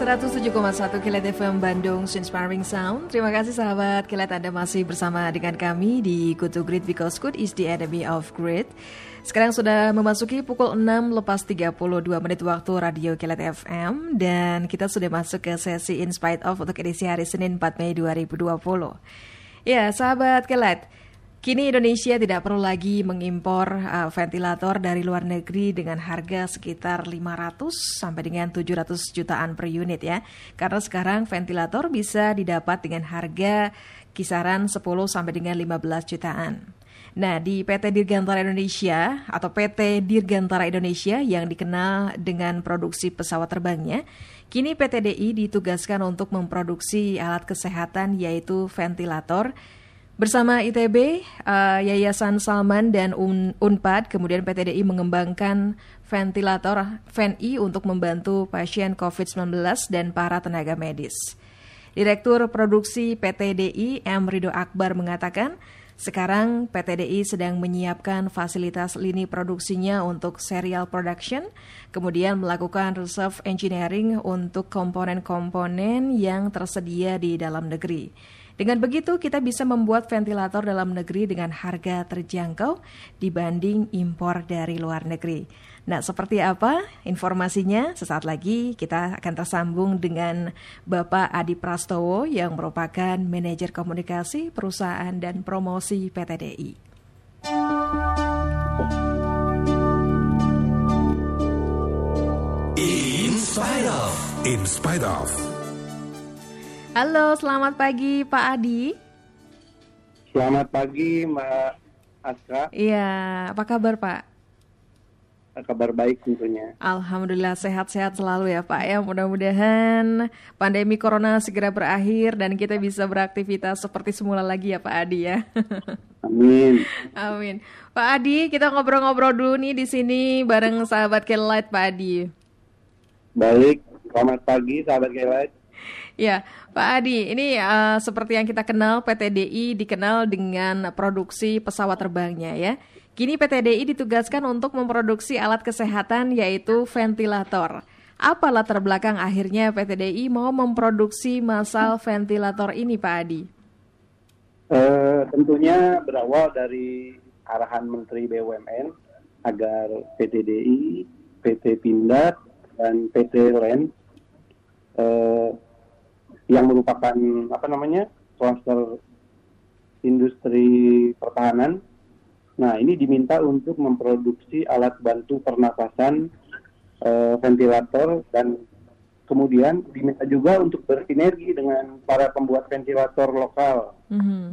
107,1 Kilat FM Bandung Inspiring Sound. Terima kasih sahabat Kilat Anda masih bersama dengan kami di to Great because good is the enemy of great. Sekarang sudah memasuki pukul 6 lepas 32 menit waktu Radio Kilat FM dan kita sudah masuk ke sesi In Spite of untuk edisi hari Senin 4 Mei 2020. Ya, sahabat Kilat, Kini Indonesia tidak perlu lagi mengimpor uh, ventilator dari luar negeri dengan harga sekitar 500 sampai dengan 700 jutaan per unit ya. Karena sekarang ventilator bisa didapat dengan harga kisaran 10 sampai dengan 15 jutaan. Nah, di PT Dirgantara Indonesia atau PT Dirgantara Indonesia yang dikenal dengan produksi pesawat terbangnya, kini PT DI ditugaskan untuk memproduksi alat kesehatan yaitu ventilator Bersama ITB, uh, eh, Yayasan Salman dan Un Unpad, kemudian PTDI mengembangkan ventilator VNI untuk membantu pasien COVID-19 dan para tenaga medis. Direktur Produksi PTDI M. Rido Akbar mengatakan, sekarang PTDI sedang menyiapkan fasilitas lini produksinya untuk serial production, kemudian melakukan reserve engineering untuk komponen-komponen yang tersedia di dalam negeri. Dengan begitu, kita bisa membuat ventilator dalam negeri dengan harga terjangkau dibanding impor dari luar negeri. Nah, seperti apa informasinya? Sesaat lagi kita akan tersambung dengan Bapak Adi Prastowo yang merupakan manajer komunikasi perusahaan dan promosi PTDI. In spite of. In spite of. Halo, selamat pagi Pak Adi. Selamat pagi Mbak Aska. Iya, apa kabar Pak? Kabar baik tentunya. Alhamdulillah sehat-sehat selalu ya Pak ya. Mudah-mudahan pandemi corona segera berakhir dan kita bisa beraktivitas seperti semula lagi ya Pak Adi ya. Amin. Amin. Pak Adi, kita ngobrol-ngobrol dulu nih di sini bareng sahabat Kelight Pak Adi. Baik, selamat pagi sahabat Kelight. Ya, Pak Adi, ini uh, seperti yang kita kenal PTDI dikenal dengan produksi pesawat terbangnya ya. Kini PTDI ditugaskan untuk memproduksi alat kesehatan yaitu ventilator. Apa latar belakang akhirnya PTDI mau memproduksi masal ventilator ini, Pak Adi? Uh, tentunya berawal dari arahan Menteri BUMN agar PTDI, PT Pindad, dan PT LEN uh, yang merupakan apa namanya kluster industri pertahanan. Nah, ini diminta untuk memproduksi alat bantu pernapasan e, ventilator dan kemudian diminta juga untuk bersinergi dengan para pembuat ventilator lokal. Mm-hmm.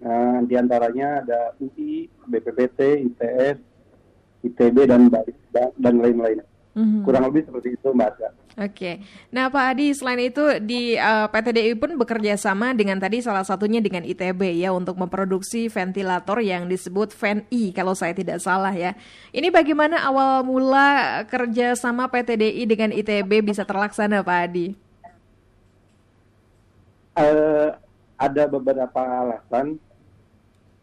Nah, di antaranya ada UI, BPPT, ITS, ITB dan dan lain-lain. Mm-hmm. Kurang lebih seperti itu, Mbak Oke. Okay. Nah, Pak Adi, selain itu di uh, eh, PTDI pun bekerja sama dengan tadi salah satunya dengan ITB ya untuk memproduksi ventilator yang disebut VNI kalau saya tidak salah ya. Ini bagaimana awal mula kerja sama PTDI dengan ITB bisa terlaksana, Pak Adi? Uh, ada beberapa alasan.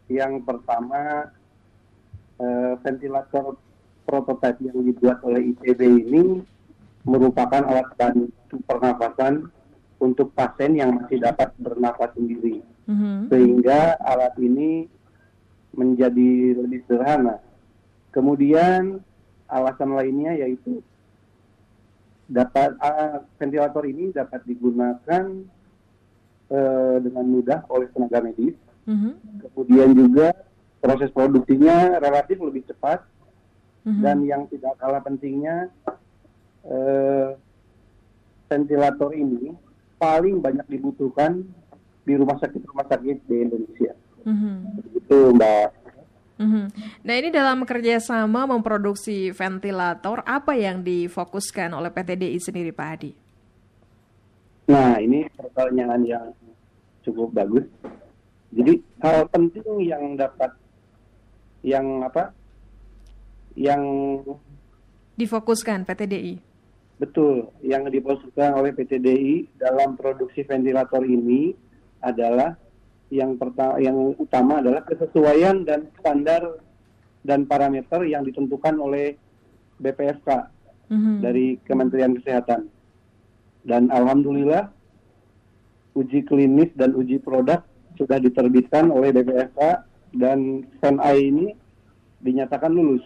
Yang pertama, uh, ventilator prototipe yang dibuat oleh ITB ini merupakan alat bantu pernafasan untuk pasien yang masih dapat bernafas sendiri. Mm-hmm. Sehingga alat ini menjadi lebih sederhana. Kemudian alasan lainnya yaitu dapat uh, ventilator ini dapat digunakan uh, dengan mudah oleh tenaga medis. Mm-hmm. Kemudian juga proses produksinya relatif lebih cepat hmm Dan yang tidak kalah pentingnya eh, ventilator ini paling banyak dibutuhkan di rumah sakit-rumah sakit di Indonesia. Mm-hmm. Begitu Mbak. Mm-hmm. Nah ini dalam kerjasama memproduksi ventilator apa yang difokuskan oleh PTDI sendiri Pak Adi? Nah ini pertanyaan yang cukup bagus. Jadi hal penting yang dapat yang apa yang difokuskan PTDI. Betul, yang difokuskan oleh PTDI dalam produksi ventilator ini adalah yang pertama yang utama adalah kesesuaian dan standar dan parameter yang ditentukan oleh BPFK mm-hmm. dari Kementerian Kesehatan. Dan alhamdulillah uji klinis dan uji produk sudah diterbitkan oleh BPSK dan SENAI ini dinyatakan lulus.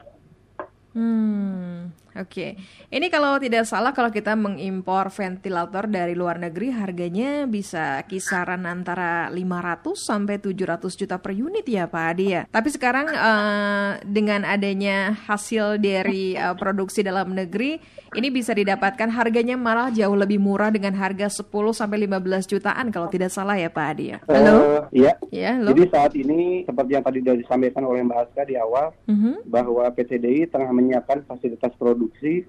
Hmm, oke. Okay. Ini kalau tidak salah kalau kita mengimpor ventilator dari luar negeri harganya bisa kisaran antara 500 sampai 700 juta per unit ya Pak Adi ya. Tapi sekarang uh, dengan adanya hasil dari uh, produksi dalam negeri ini bisa didapatkan harganya malah jauh lebih murah dengan harga 10 sampai 15 jutaan kalau tidak salah ya Pak Adi ya. Halo? Uh, iya. Ya, halo. Jadi saat ini seperti yang tadi sudah disampaikan oleh Mbak Aska di awal uh mhm. -huh. bahwa PTDI tengah menyiapkan fasilitas produksi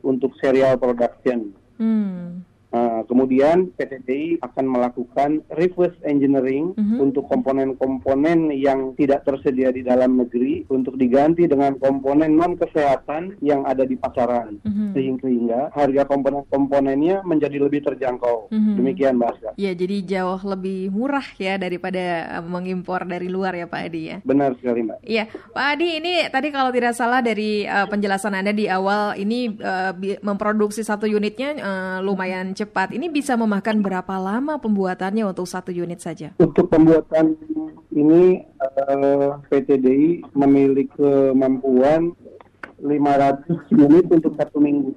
untuk serial production. Hmm. Uh, kemudian PTDI akan melakukan reverse engineering mm-hmm. untuk komponen-komponen yang tidak tersedia di dalam negeri untuk diganti dengan komponen non kesehatan yang ada di pasaran mm-hmm. sehingga harga komponen-komponennya menjadi lebih terjangkau. Mm-hmm. Demikian Mbak Aska. Ya, jadi jauh lebih murah ya daripada uh, mengimpor dari luar ya Pak Adi ya. Benar sekali Mbak. Iya, Pak Adi ini tadi kalau tidak salah dari uh, penjelasan Anda di awal ini uh, memproduksi satu unitnya uh, lumayan cepat. Ini bisa memakan berapa lama pembuatannya untuk satu unit saja? Untuk pembuatan ini uh, eh, PTDI memiliki kemampuan 500 unit untuk satu minggu.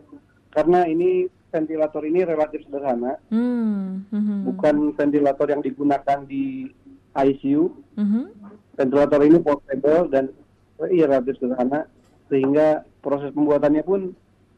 Karena ini ventilator ini relatif sederhana, hmm. Hmm. bukan ventilator yang digunakan di ICU. Hmm. Ventilator ini portable dan iya relatif sederhana, sehingga proses pembuatannya pun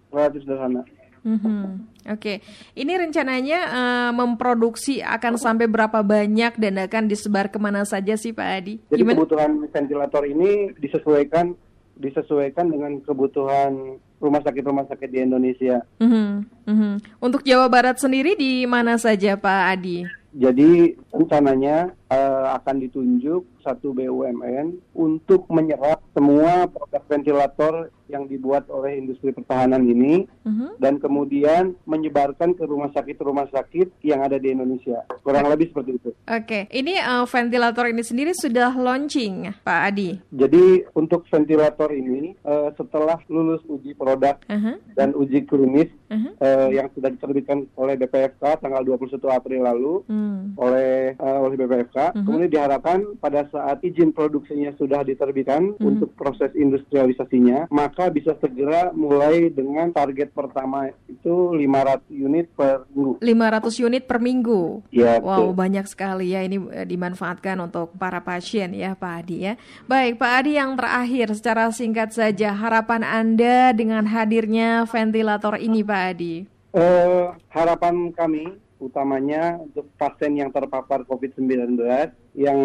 relatif sederhana. Mm-hmm. Oke, okay. ini rencananya uh, memproduksi akan sampai berapa banyak dan akan disebar ke mana saja sih Pak Adi? Jadi Gimana? kebutuhan ventilator ini disesuaikan disesuaikan dengan kebutuhan rumah sakit rumah sakit di Indonesia. Mm-hmm. Mm-hmm. Untuk Jawa Barat sendiri di mana saja Pak Adi? Jadi rencananya uh, akan ditunjuk satu BUMN untuk menyerap semua produk ventilator yang dibuat oleh industri pertahanan ini uh-huh. dan kemudian menyebarkan ke rumah sakit-rumah sakit yang ada di Indonesia. Kurang lebih seperti itu. Oke, okay. ini uh, ventilator ini sendiri sudah launching, Pak Adi. Jadi untuk ventilator ini uh, setelah lulus uji produk uh-huh. dan uji klinis uh-huh. uh, yang sudah diterbitkan oleh BPFK tanggal 21 April lalu uh-huh. oleh uh, oleh BPFK, uh-huh. kemudian diharapkan pada saat izin produksinya sudah diterbitkan uh-huh. untuk proses industrialisasinya, maka maka bisa segera mulai dengan target pertama itu 500 unit per minggu. 500 unit per minggu. Ya, wow, betul. banyak sekali ya ini eh, dimanfaatkan untuk para pasien ya Pak Adi ya. Baik, Pak Adi yang terakhir secara singkat saja harapan Anda dengan hadirnya ventilator ini Pak Adi. Uh, harapan kami utamanya untuk pasien yang terpapar COVID-19 yang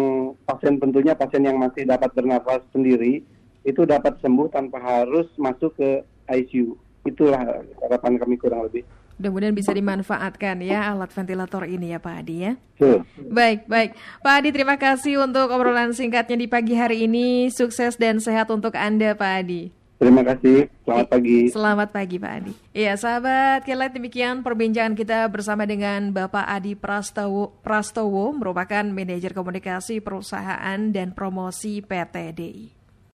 pasien tentunya pasien yang masih dapat bernafas sendiri itu dapat sembuh tanpa harus masuk ke ICU. Itulah harapan kami kurang lebih. Mudah-mudahan bisa dimanfaatkan ya alat ventilator ini ya Pak Adi ya. Sure. Baik, baik. Pak Adi terima kasih untuk obrolan singkatnya di pagi hari ini. Sukses dan sehat untuk Anda Pak Adi. Terima kasih. Selamat pagi. Selamat pagi Pak Adi. Iya sahabat, kira demikian perbincangan kita bersama dengan Bapak Adi Prastowo, Prastowo merupakan manajer komunikasi perusahaan dan promosi PTDI.